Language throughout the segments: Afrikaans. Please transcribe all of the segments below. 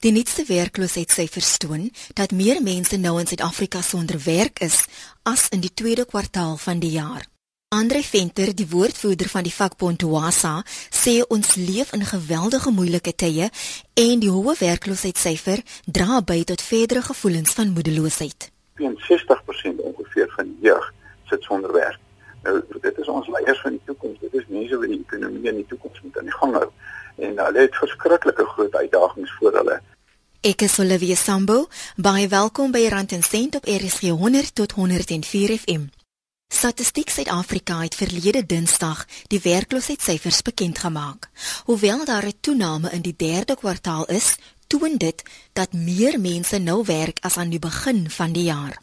Die nuutste werkloosheidssyfers toon dat meer mense nou in Suid-Afrika sonder werk is as in die tweede kwartaal van die jaar. Andre Venter, die woordvoerder van die vakbond Wasa, sê ons leef in geweldige moeilike tye en die hoë werkloosheidssyfer dra by tot verdere gevoelens van moedeloosheid. 60% ongeveer van die jeug sit sonder werk. Nou dit is ons leiers van die toekoms. Dit is mense wat die ekonomie in die toekoms moet aan die gang hou en hulle het verskriklike groot uitdagings voor hulle. Ek is Olivia Sambo, baie welkom by Rand en Sent op RSG 100 tot 104 FM. Statistiek Suid-Afrika het verlede Dinsdag die werkloosheidssyfers bekend gemaak. Hoewel daar 'n toename in die derde kwartaal is, toon dit dat meer mense nou werk as aan die begin van die jaar.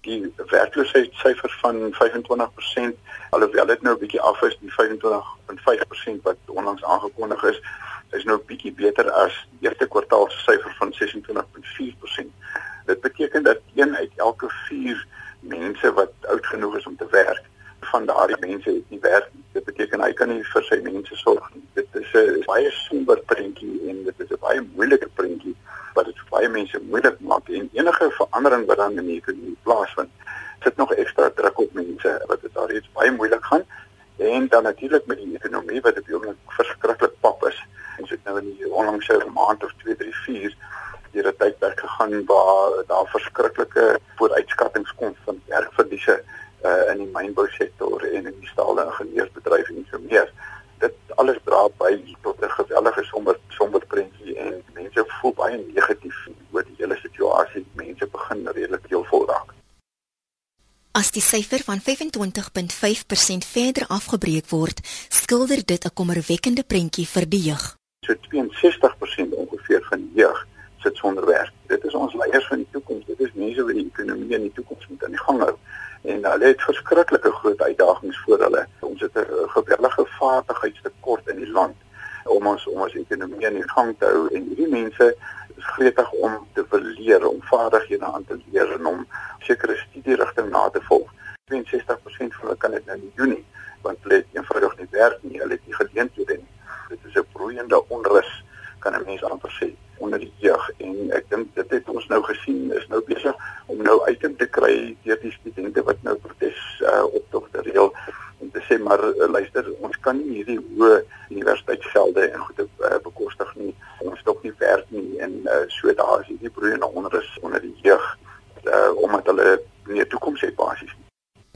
Die werkloosheidssyfer van 25% alhoewel dit nou 'n bietjie af is die 25.5% wat onlangs aangekondig is, is nou bietjie beter as die eerste kwartaal se syfer van 26.4%. Dit beteken dat een uit elke 4 mense wat oud genoeg is om te werk, van daardie mense het nie werk nie. Dit beteken hy kan nie vir sy mense sorg nie. Dit is 'n baie somber prentjie en dit is 'n baie moeilike prentjie wat dit vir baie mense moeilik maak en enige verandering wat dan in die ekonomie plaasvind sit nog ekstra druk op mense wat dit daar reeds baie moeilik gaan en dan natuurlik met die ekonomie wat op die oomblik verskriklik pap is. Nou in die onlangse maand of 2, 3, 4 deur 'n tydperk gegaan waar daar verskriklike vooruitskattinge kom van werkverliese uh, in die mynbousektor en in die staal- en ingenieursbedryf en so meer. Dit alles dra by tot 'n geweldige somber somber prentjie en mense voel baie negatief oor die hele situasie. Mense begin redelik heelvol raak. As die syfer van 25.5% verder afgebreek word, skilder dit 'n kommerwekkende prentjie vir die jeug. So 62% ongeveer van die jeug sit sonder werk. Dit is ons leiers van die toekoms. Dit is mense wat die ekonomie in die toekoms moet aan die gang hou. En hulle het verskriklike groot uitdagings voor hulle. Ons het 'n geweldige vaardigheidstekort in die land om ons om ons ekonomie aan die gang te hou en hierdie mense is gretig om te wil leer om vaardighede aan te leer en om sekere studierigting na te volg. 62% van hulle kan dit nou nie doen nie want hulle het eenvoudig nie werk nie, hulle het nie geleenthede nie. Dit is 'n broeiende onrus kan 'n mens amper sê onder die jeug en ek dink dit het ons nou gesien is nou besig om nou uiting te kry deur die studente wat nou protes uh, optogte reël om te sê maar uh, luister ons kan nie hierdie hoë universiteitsgelde en goede uh, bekostig nie ons dog nie werk nie en uh, so daar is hierdie broeiende onrus onder die jeug uh, omdat hulle nie 'n toekoms het basies nie.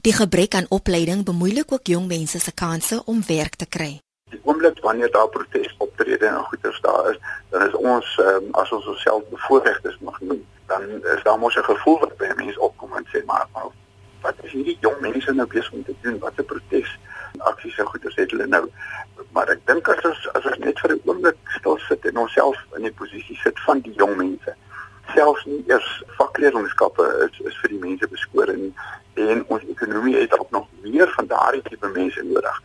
Die gebrek aan opleiding bemoeilik ook jong mense se kansse om werk te kry. Die oomblik wanneer daar protes optrede en goeters daar is, dan is ons um, as ons osself bevoordeeldes mag noem, dan is daar mos 'n gevoel wat by mense opkom en sê maar, maar wat is hierdie jong mense nou besig om te doen? Wat 'n protes aksies en goeters het hulle nou? Maar ek dink as ons as ons net vir 'n oomblik stil sit en onsself in die posisie sit van die jong mense selfs nie eers vakleerlingskappe is is vir die mense beskore nie en ons ekonomie het ook nog meer van daardie tipe mense nodig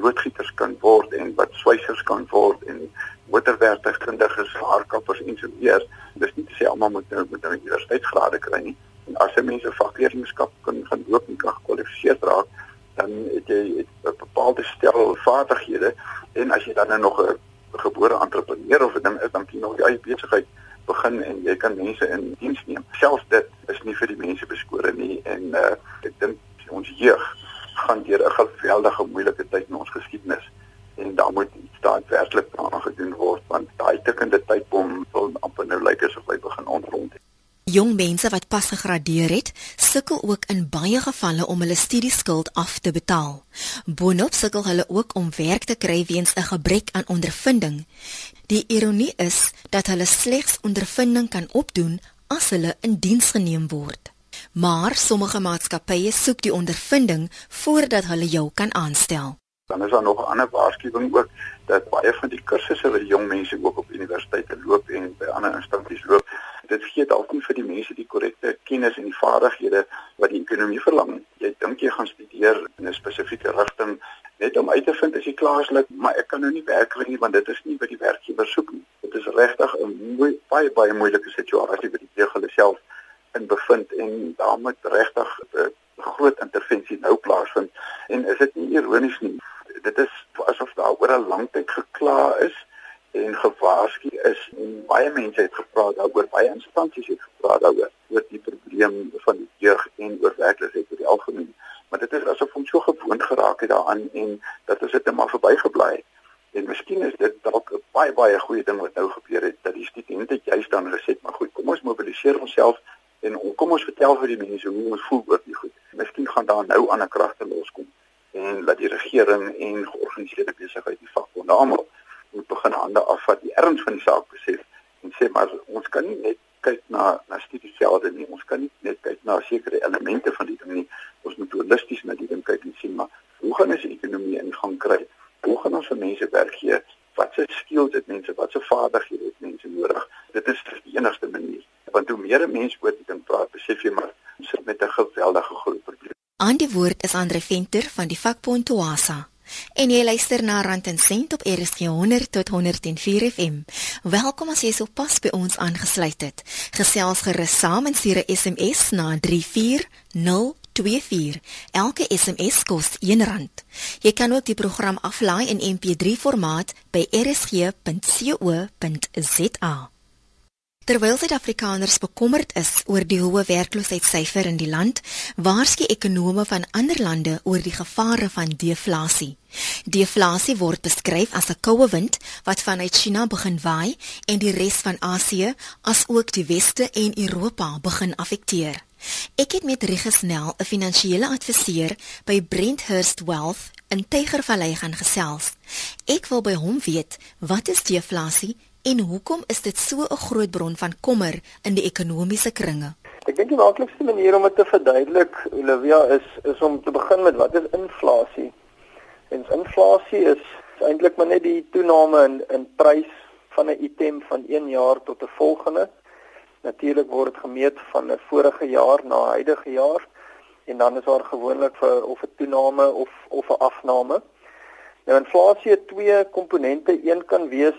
loodgieters kan word en wat swysers kan word en motorwerktuigkundiges, haarkappers en so meer. Dis nie te sê almal moet nou met 'n universiteitsgraad kry nie. En as jy mense vakleerlingskap kan gaan loop en kan gekwalifiseer raak, dan het jy 'n bepaalde stel vaardighede en as jy dan nou nog 'n gebore entrepreneur of 'n ding is, dan kan jy nog jou eie besigheid begin en jy kan mense in diens neem. Selfs dit is nie vir die mense beskore nie en uh, ek dink ons jeug gaan deur 'n geweldige moeilike tyd in ons geskiedenis en daar moet iets daadwerklik aan gedoen word want daai tikkende tydbom wil amper nou lyk asof hy begin ontrond het. Jong mense wat pas gegradeer het, sukkel ook in baie gevalle om hulle studieskuld af te betaal. Boonop sukkel hulle ook om werk te kry weens 'n gebrek aan ondervinding. Die ironie is dat hulle slegs ondervinding kan opdoen as hulle in diens geneem word. Maar sommige maatskappye soek die ondervinding voordat hulle jou kan aanstel. Dan is daar nog 'n ander waarskuwing ook dat baie van die kursusse wat die jong mense ook op universiteite loop en by ander instansies loop, dit gee dalk nie vir die mense die korrekte kennis en die vaardighede wat die ekonomie verlang. Jy dink jy gaan studeer in 'n spesifieke rigting net om uit te vind as jy klaarlik, maar ek kan nou nie werk kry nie want dit is nie wat die werkgewer soek nie. Dit is regtig 'n mooi baie baie moeilike situasie vir die jeug hulle self in bevind en daar moet regtig 'n groot intervensie nou plaasvind. En is dit nie ironies nie? Dit is asof daar oor 'n lang tyd gekla is en gewaarsku is en baie mense het gepraat daaroor, baie instansies het gepraat daaroor oor die probleem van die jeug en oor werkloosheid oor die algemeen. Maar dit is asof ons so gewoond geraak het daaraan en dat ons dit net maar verbygebly het. En miskien is dit dalk 'n baie baie goeie ding wat nou gebeur het dat die studente juist dan gesê het, maar goed, kom ons mobiliseer onsself en kom ons vertel vir die mense hoe ons voel oor die goed. Miskien gaan daar nou ander kragte loskom en dat die regering en georganiseerde besigheid die vakbonde almal moet begin hande afvat die erns van die saak besef en sê maar ons kan nie net kyk na na studieselde nie ons kan nie net kyk na sekere elemente van die ding nie ons moet holisties na die ding kyk en sien maar hoe gaan ons die ekonomie in gang kry hoe gaan ons vir mense werk gee wat se skills het mense wat se vaardighede het mense nodig dit is die enigste manier want hoe meer mense oor dit praat besef jy maar ons sit met 'n geweldige groot probleem Aan die woord is Andre Venter van die vakbond Toasa. En jy luister na Rand en Sent op RSG 100 tot 104 FM. Welkom as jy so pas by ons aangesluit het. Gesels gerus saam en stuur 'n SMS na 34024. Elke SMS kos R1. Jy kan ook die program aflaai in MP3 formaat by rsg.co.za. Terwyl Suid-Afrikaners bekommerd is oor die hoë werkloosheidsyfer in die land, waarsku ekonome van ander lande oor die gevare van deflasie. Deflasie word beskryf as 'n koue wind wat vanuit China begin waai en die res van Asië, asook die Weste en Europa begin affekteer. Ek het met Rigesnel, 'n finansiële adviseur by Brenthurst Wealth in Tygervallei gaan gesels. Ek wil by hom weet, wat is deflasie En hoekom is dit so 'n groot bron van kommer in die ekonomiese kringe? Ek dink die maklikste manier om dit te verduidelik, Olivia, is is om te begin met wat is inflasie? En inflasie is, is eintlik maar net die toename in in prys van 'n item van 1 jaar tot 'n volgende. Natuurlik word dit gemeet van 'n vorige jaar na huidige jaar en dan is daar gewoonlik vir of 'n toename of of 'n afname. Nou inflasie het twee komponente. Een kan wees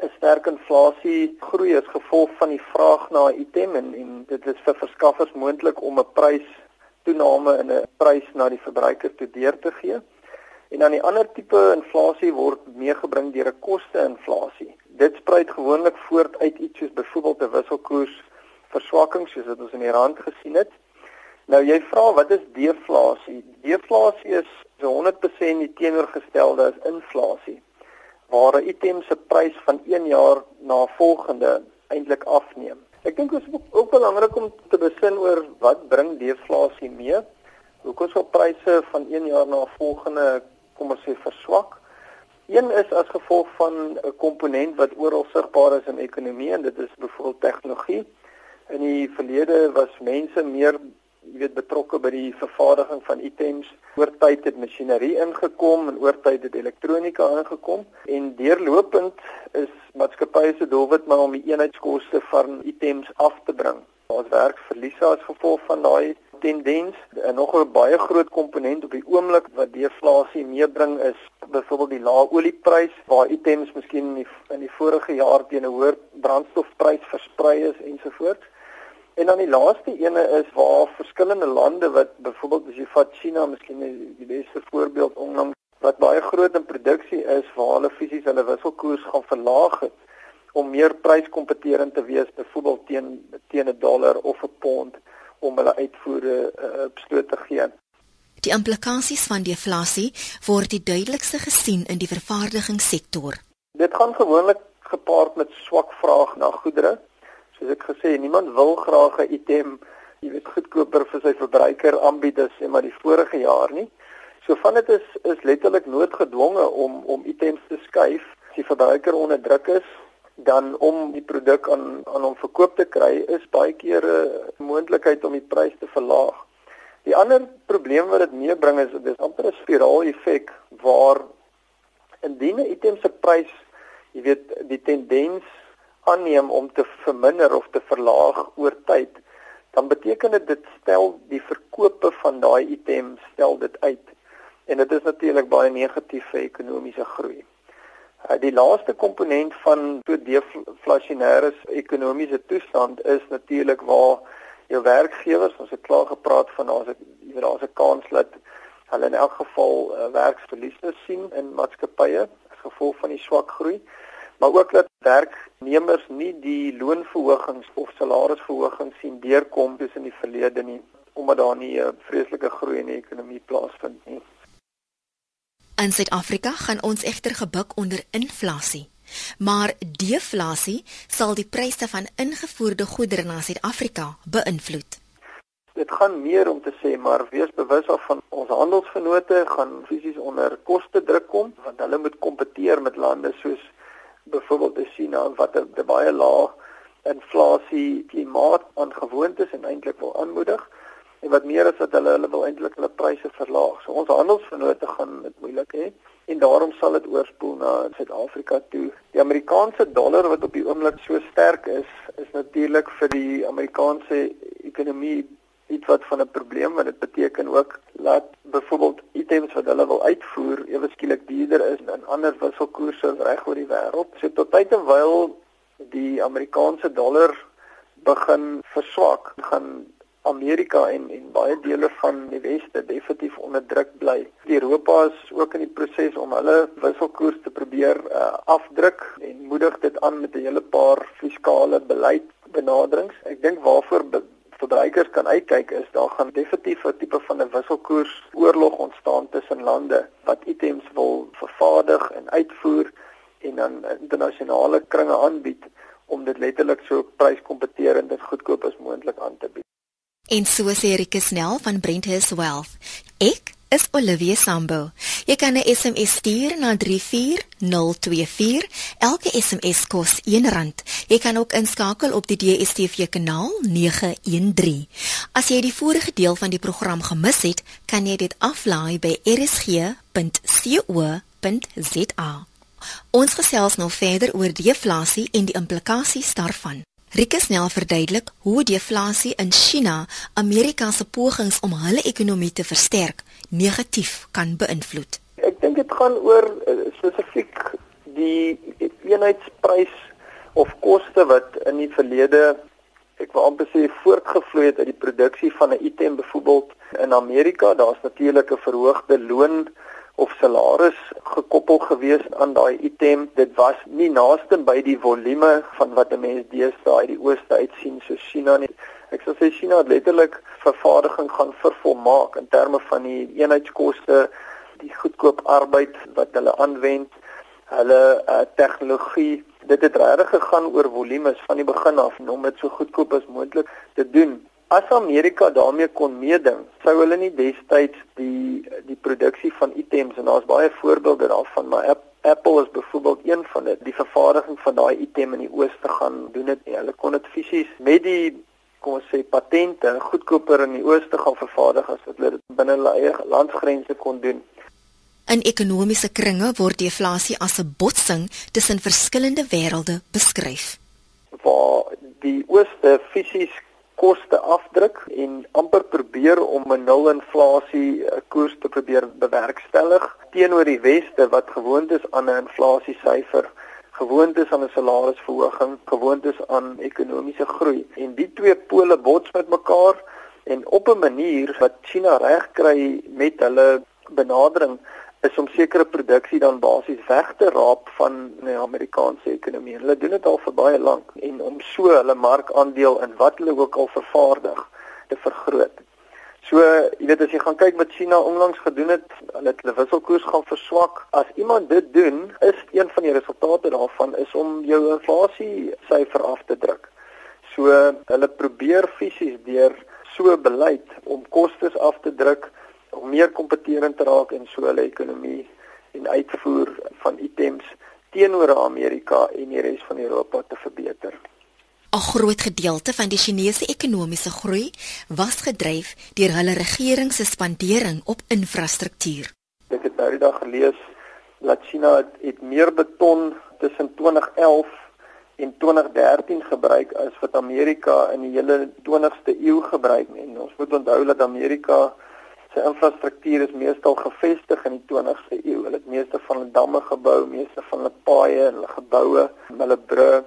'n sterk inflasie groei as gevolg van die vraag na item en, en dit is vir verskaffers moontlik om 'n prys toename in 'n prys na die verbruiker toe deur te gee. En dan die ander tipe inflasie word meegebring deur 'n koste-inflasie. Dit spruit gewoonlik voort uit iets soos byvoorbeeld 'n wisselkoers verswakking soos wat ons in die rand gesien het. Nou jy vra wat is deflasie? Deflasie is so 100% die teenoorgestelde as inflasie waar 'n item se prys van 1 jaar na volgende eintlik afneem. Ek dink dit is ook belangrik om te besin oor wat bring deflasie mee. Hoekom sal pryse van 1 jaar na volgende kom ons sê verswak? Een is as gevolg van 'n komponent wat oral sigbaar is in ekonomie en dit is byvoorbeeld tegnologie. In die verlede was mense meer jy weet betrokke by die vervaardiging van items. Oor tyd het masjinerie ingekom en oor tyd het elektronika ingekom en deurlopend is maatskappye se doelwit maar om die eenheidskoste van items af te bring. Ons werk verliese as gevolg van daai tendens. En nog 'n baie groot komponent op die oomblik wat deflasie meebring is byvoorbeeld die lae olieprys waar items miskien in die, in die vorige jaar teen 'n hoër brandstofprys versprei is ensovoorts. En dan die laaste ene is waar verskillende lande wat byvoorbeeld as jy vat China, miskien die beste voorbeeld onlangs wat baie groot in produksie is waar hulle fisies hulle wisselkoers gaan verlaag het om meer pryskompeterend te wees byvoorbeeld teen teen 'n dollar of 'n pond om hulle uitvoere uh, besluit te gee. Die implikasies van deflasie word die duidelikste gesien in die vervaardigingssektor. Dit gaan gewoonlik gepaard met swak vraag na goedere soos ek gesê, niemand wil graag 'n item, jy weet, goedkoper vir sy verbruiker aanbied as sê maar die vorige jaar nie. So van dit is is letterlik noodgedwonge om om items te skuif as die verbruiker onder druk is dan om die produk aan aan hom verkoop te kry is baie keer 'n moontlikheid om die prys te verlaag. Die ander probleem wat dit meebring is dis amper 'n spiraal effek waar indien 'n item se prys, jy weet, die tendens aanneem om te verminder of te verlaag oor tyd, dan beteken dit dit stel die verkope van daai item stel dit uit. En dit is natuurlik baie negatief vir ekonomiese groei. Uh, die laaste komponent van so deflasionêre ekonomiese toestand is natuurlik waar jou werkgewers, ons het klaar gepraat van daar's 'n jy weet daar's 'n kans dat hulle in elk geval uh, werksverliese sien in maatskappye as gevolg van die swak groei. maar ook dat werknemers nie die loonverhogings of salarisverhogings sien deurkom tussen die verlede nie omdat daar nie 'n vreeslike groei in die ekonomie plaasvind nie. In Suid-Afrika gaan ons egter gebuk onder inflasie. Maar deflasie sal die pryse van ingevoerde goedere na Suid-Afrika beïnvloed. Dit gaan meer om te sê maar wees bewus af van ons handelsvennote gaan fisies onder koste druk kom want hulle moet kompeteer met lande soos byvoorbeeld China wat 'n baie lae inflasie klimaat aangewoond is en eintlik wil aanmoedig en wat meer is dat hulle hulle wil eintlik hulle pryse verlaag. So ons handelsvennote gaan dit moeilik hê en daarom sal dit oorspoel na Suid-Afrika toe. Die Amerikaanse dollar wat op die oomblik so sterk is, is natuurlik vir die Amerikaanse ekonomie iets wat van 'n probleem want dit beteken ook dat byvoorbeeld items wat hulle wil uitvoer ewe skielik duurder is in ander wisselkoerse reg oor die wêreld. So tot tyd en wyl die Amerikaanse dollar begin verswak, gaan Amerika en en baie dele van die weste definitief onder druk bly. Europa is ook in die proses om hulle wisselkoers te probeer uh, afdruk en moedig dit aan met 'n hele paar fiskale beleid benaderings. Ek dink waarvoor verbruikers kan uitkyk is daar gaan definitief 'n tipe van 'n wisselkoers oorlog ontstaan tussen lande wat items wil vervaardig en uitvoer en dan internasionale kringe aanbied om dit letterlik so pryskompeterend en goedkoop as moontlik aan te bied. En so sê Rike Snell van Brenthurst Wealth. Is Olivia Sambo. Jy kan 'n SMS stuur na 34024. Elke SMS kos R1. Jy kan ook inskakel op die DStv kanaal 913. As jy die vorige deel van die program gemis het, kan jy dit aflaai by rsg.co.za. Ons gesels nou verder oor deflasie en die implikasies daarvan. Rike snel verduidelik hoe deflasie in China Amerika se pogings om hulle ekonomie te versterk negatief kan beïnvloed. Ek dink dit gaan oor uh, spesifiek die eenheidsprys of koste wat in die verlede ek wil amper sê voortgevloei het uit die produksie van 'n item byvoorbeeld in Amerika. Daar's natuurlik 'n verhoogde loon of salaris gekoppel gewees aan daai item. Dit was nie naaste by die volume van wat 'n mens deesdae uit die ooste uit sien so China nie. Ek sou sê China het letterlik vervaardiging gaan vervolmaak in terme van die eenheidskoste, die goedkoop arbeid wat hulle aanwend, hulle uh, tegnologie. Dit het regtig gegaan oor volumes van die begin af om dit so goedkoop as moontlik te doen. As Amerika daarmee kon meeding, sou hulle nie destyds die die produksie van items en daar's baie voorbeelde daarvan, maar Apple is byvoorbeeld een van dit. Die vervaardiging van daai item in die ooste gaan doen dit nie. Hulle kon dit fisies met die kom ons sê patente goedkoper in die ooste gaan vervaardig as wat hulle dit binne hulle eie landsgrense kon doen. In ekonomiese kringe word deflasie as 'n botsing tussen verskillende wêrelde beskryf. Waar die ooste fisies koste afdruk en amper probeer om 'n nul inflasie eh, koers te probeer bewerkstellig teenoor die weste wat gewoond is aan 'n inflasiesyfer gewoond is aan 'n salarisverhoging gewoond is aan ekonomiese groei. En die twee pole bots met mekaar en op 'n manier wat China reg kry met hulle benadering is om sekere produksie dan basies weg te raap van die Amerikaanse ekonomie. Hulle doen dit al vir baie lank en om so hulle markandeel in wat hulle ook al vervaardig te vergroot. So, jy weet as jy gaan kyk wat China onlangs gedoen het, hulle het hulle wisselkoers gaan verswak. As iemand dit doen, is een van die resultate daarvan is om jou inflasie syfer af te druk. So, hulle probeer fisies deur so beleid om kostes af te druk om meer kompeterend te raak in so 'n ekonomie en uitvoer van items teenoor Amerika en die res van Europa te verbeter. 'n Groot gedeelte van die Chinese ekonomiese groei was gedryf deur hulle regering se spandering op infrastruktuur. Ek het nou die dag gelees dat China het, het meer beton tussen 2011 en 2013 gebruik as wat Amerika in die hele 20ste eeu gebruik het. En ons moet onthou dat Amerika sy infrastruktuur is meestal gevestig in die 20ste eeu. Hulle het meeste van hulle damme gebou, meeste van hulle paaie en hulle geboue, hulle brûe.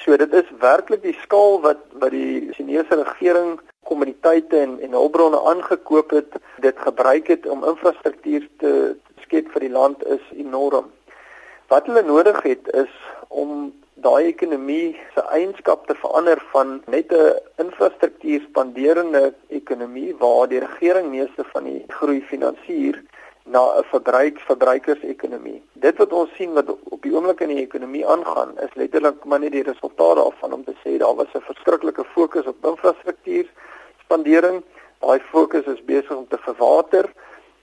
So dit is werklik die skaal wat wat die Chinese regering kommoditeite en en hulpbronne aangekoop het, dit gebruik het om infrastruktuur te skep vir die land is enorm. Wat hulle nodig het is om daai ekonomie se eienskap te verander van net 'n infrastruktuur spanderende ekonomie waar die regering meeste van die groei finansier na 'n verbruik verbruikersekonomie. Dit wat ons sien wat op die oomblik in die ekonomie aangaan, is letterlik maar net die resultaat daarvan om te sê daar was 'n verskriklike fokus op infrastruktuur spandering. Daai fokus is besig om te verwater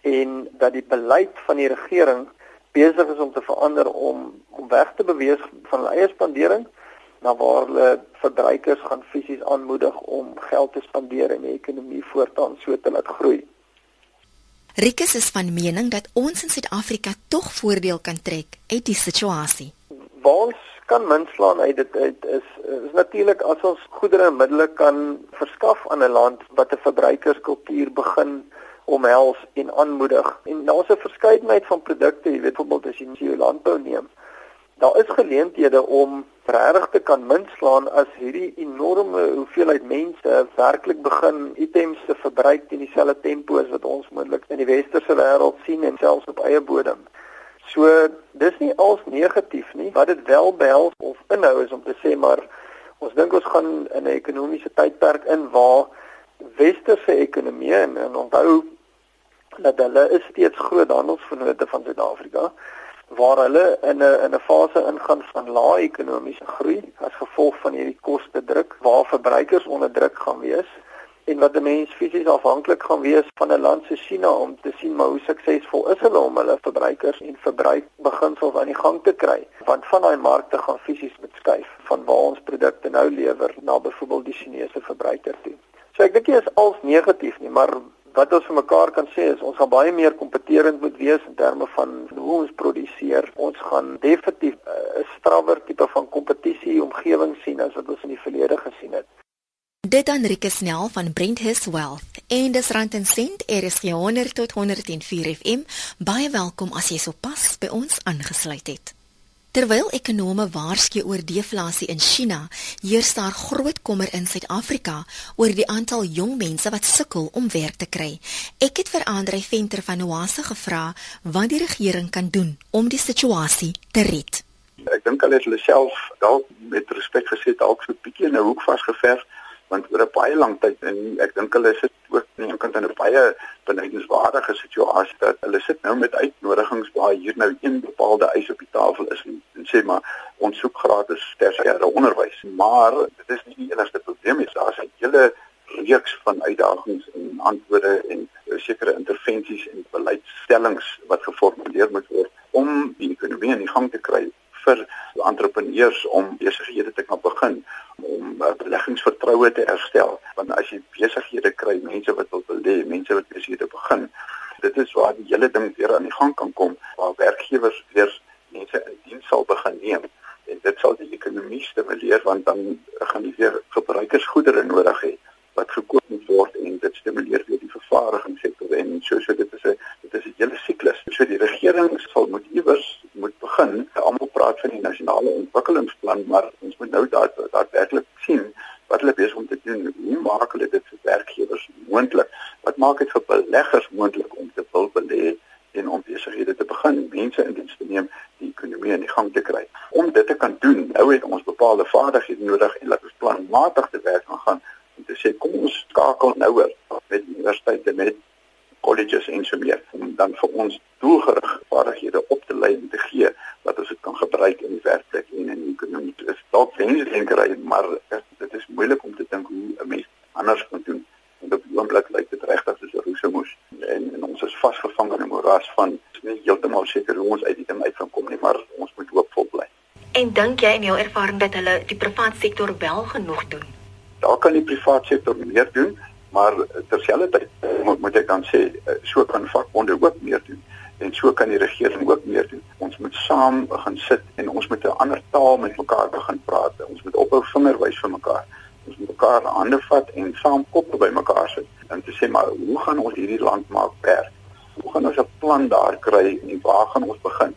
en dat die beleid van die regering besig is om te verander om om weg te beweeg van hulle eie spandering na waar hulle verbruikers gaan fisies aanmoedig om geld te spandeer en die ekonomie voortaan so te laat groei. Rikus is van mening dat ons in Suid-Afrika tog voordeel kan trek uit die situasie. Waar ons kan minslaan uit dit uit is is natuurlik as ons goedere en middele kan verskaf aan 'n land wat 'n verbruikerskultuur begin omhels en aanmoedig. En daar's 'n verskeidenheid van produkte, jy weet byvoorbeeld as jy landbou neem. Daar is geleenthede om regtig te kan minslaan as hierdie enorme hoeveelheid mense werklik begin items te verbruik in dieselfde tempo as wat ons moontlik in die westerse wêreld sien en selfs op eie bodem. So dis nie als negatief nie, wat dit wel behels of inhou is om te sê maar ons dink ons gaan in 'n ekonomiese tydperk in waar westerse ekonomie en, en onthou dat hulle is steeds groot handelsvennote van Suid-Afrika waar hulle in 'n in 'n fase ingaan van lae ekonomiese groei as gevolg van hierdie koste druk waar verbruikers onder druk gaan wees en wat 'n mens fisies afhanklik gaan wees van 'n land soos China om te sien maar hoe suksesvol is hulle om hulle verbruikers en verbruikbeginsels aan die gang te kry want van daai markte gaan fisies met skuif van waar ons produkte nou lewer na byvoorbeeld die Chinese verbruiker toe. So ek dink dit is als negatief nie maar wat ons vir mekaar kan sê is ons gaan baie meer kompeterend moet wees in terme van hoe ons produseer. Ons gaan definitief eh, 'n strawwer tipe van kompetisie omgewing sien as wat ons in die verlede gesien het. Dit dan Rikke Snell van Brenthus Wealth en dis rand en sent RSG 100 tot 104 FM. Baie welkom as jy sopas by ons aangesluit het. Terwyl ekonome waarsku oor deflasie in China, heers daar groot kommer in Suid-Afrika oor die aantal jong mense wat sukkel om werk te kry. Ek het vir Andre Venter van Oase gevra wat die regering kan doen om die situasie te red. Ek dink hulle het hulle self dalk met respek gesê dalk so 'n bietjie in 'n hoek vasgeverf want oor 'n baie lang tyd en ek dink hulle sit ook nie. Enkant in 'n baie benaderingswaardige situasie dat hulle sit nou met uitnodigings waar hier nou een bepaalde eis op die tafel is en, en sê maar ons soek gratis tersiêre onderwys. Maar dit is nie die enigste probleem nie. Daar's 'n hele reeks van uitdagings en antwoorde en sekere intervensies en beleidsstellings wat geformuleer moet word om die ekonomie in gang te kry vir entrepreneurs om besighede te kan begin om uh, beleggingsvertroue te herstel. Want as jy besighede kry mense wat wil belê mense wat besighede begin dit is waar die hele ding weer aan die gang kan kom waar werkgewers weer mense in diens sal begin neem. En dit sal die ekonomie stimuleer want dan gaan die weer gebruikersgoedere nodig hê wat gekoop moet word en dit stimuleer weer die vervaardigingssektor en so so dit is 'n dit is 'n hele siklus. So die regering sal moet iewers moet begin. Almal praat van die nasionale ontwikkelingsplan, maar ons moet nou daar daadwerklik sien wat hulle besig om te doen. Hoe maak hulle dit vir werkgewers moontlik? Wat maak dit vir beleggers moontlik om te wil belê en om besighede te begin, mense in diens te neem, die ekonomie in die gang te kry? Om dit te kan doen, nou het ons bepaalde vaardighede nodig en laat ons planmatig te werk gaan om te sê kom ons skakel nouer met universiteite met colleges en so meer om dan vir ons doelgerig vaardighede op te lei en te gee wat ons kan gebruik in die werkplek en in die ekonomie. Dit is dalk wensdenkery, maar dit is moeilik om te dink hoe 'n mens anders kan doen. En op die oomblik lyk dit regtig soos 'n roesemoes en, en ons is vasgevang in 'n moeras van nie heeltemal seker hoe ons uit die ding uit gaan kom nie, maar ons moet hoopvol bly. En dink jy in jou ervaring dat hulle die private sektor wel genoeg doen? Kan die private sektor meer doen, maar terselfdertyd moet, moet ek dan sê eh, so kan vakbonde ook meer doen en so kan die regering ook meer doen. Ons moet saam begin sit en ons moet 'n ander taal met mekaar begin praat. Ons moet ophou vinger wys vir mekaar. Ons moet mekaar hande vat en saam koppe by mekaar sit en te sê maar hoe gaan ons hierdie land maak werk? Hoe gaan ons 'n plan daar kry en waar gaan ons begin?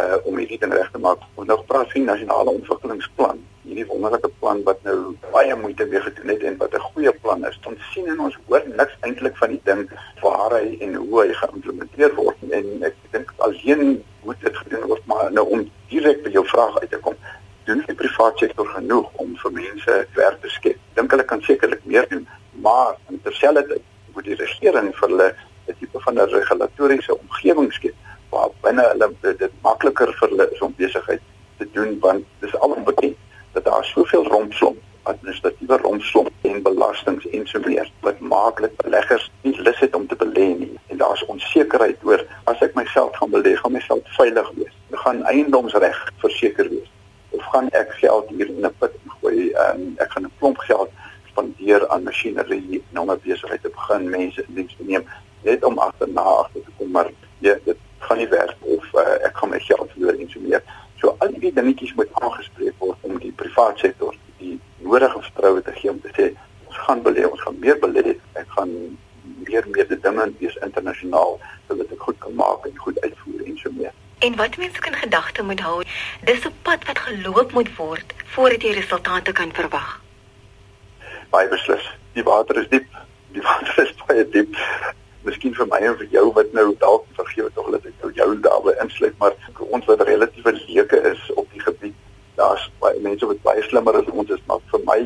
uh om hierdie ding reg te maak. Ons nou praat van nasionale ontwikkelingsplan hierdie wonderlike plan wat nou baie moeite mee gedoen het en wat 'n goeie plan is. Ons sien en ons hoor niks eintlik van die ding waar hy en hoe hy geïmplementeer word en ek dink alleen moet dit gedoen word maar nou om die vraag uit te kom. Doen die private sektor genoeg om vir mense werk te skep? Dink hulle kan sekerlik meer doen, maar terselfdertyd moet die regering vir hulle 'n tipe van 'n regulatoriese omgewing skep waar binne hulle dit makliker vir hulle is om besigheid te doen want dis alom bekend dat daar soveel rompslomp administratiewe rompslomp en belastings en so meer wat maak dat beleggers nie lus het om te belê nie. En daar's onsekerheid oor as ek myself gaan belê gaan myself veilig wees. Gaan eiendomsreg verseker wees. Of gaan ek geld hier in 'n put gooi um, ek gaan 'n klomp geld spandeer aan masjinerie en om 'n besigheid te begin mense in diens te neem net om agterna agter te kom maar ja dit gaan nie werk of uh, ek gaan my geld verloor en so meer so al die dingetjies moet aangespreek word om die private sektor die nodige vertroue te gee om te sê ons gaan belê, ons gaan meer belê, ek gaan dinge wees internasionaal sodat ek goed kan maak en goed uitvoer en so meer. En wat mense kan gedagte moet hou, dis 'n pad wat geloop moet word voordat jy resultate kan verwag. Baie beslis. Die water is diep. Die water is baie diep. Miskien vir my en vir jou wat nou dalk vergeet tog dat ek nou jou daarby insluit, maar ons wat relatief leuke is op die gebied daar's baie mense wat baie slimmer as ons is, maar vir my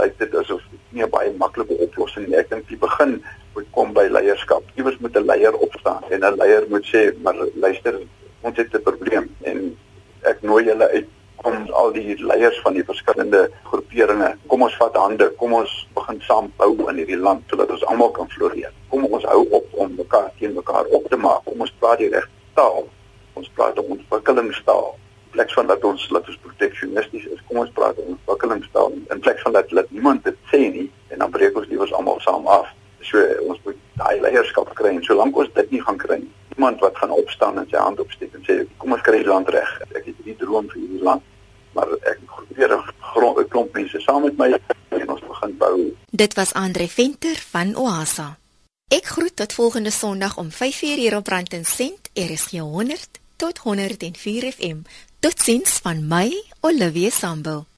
lyk dit asof dit nie 'n baie maklike oplossing nie. Ek dink die begin moet kom by leierskap. Iewers moet 'n leier opstaan en 'n leier moet sê, "Maar luister, ons het 'n probleem en ek nooi julle uit kom al die leiers van die verskillende groeperinge. Kom ons vat hande, kom ons begin saam bou in hierdie land sodat ons almal kan floreer. Kom ons hou op om mekaar teen mekaar op te maak. Kom ons praat die regte taal. Ons praat 'n ontwikkelingstaal plek van dat ons laat ons proteksionisties is, kom ons praat oor ontwikkelingstaal in plek van dat laat niemand dit sê nie en dan breek ons liewers almal saam af. So ons moet daai leierskap kry en solank ons dit nie gaan kry nie, iemand wat gaan opstaan en sy hand opsteek en sê kom ons kry die land reg. Ek het hierdie droom vir hierdie land, maar ek probeer 'n klomp mense saam met my en ons begin bou. Dit was Andre Venter van Oasa. Ek groet tot volgende Sondag om 5:00 hier op Rand en Sent, RSG 100 tot 104 FM. Totsiens van my, Olivia Sambul.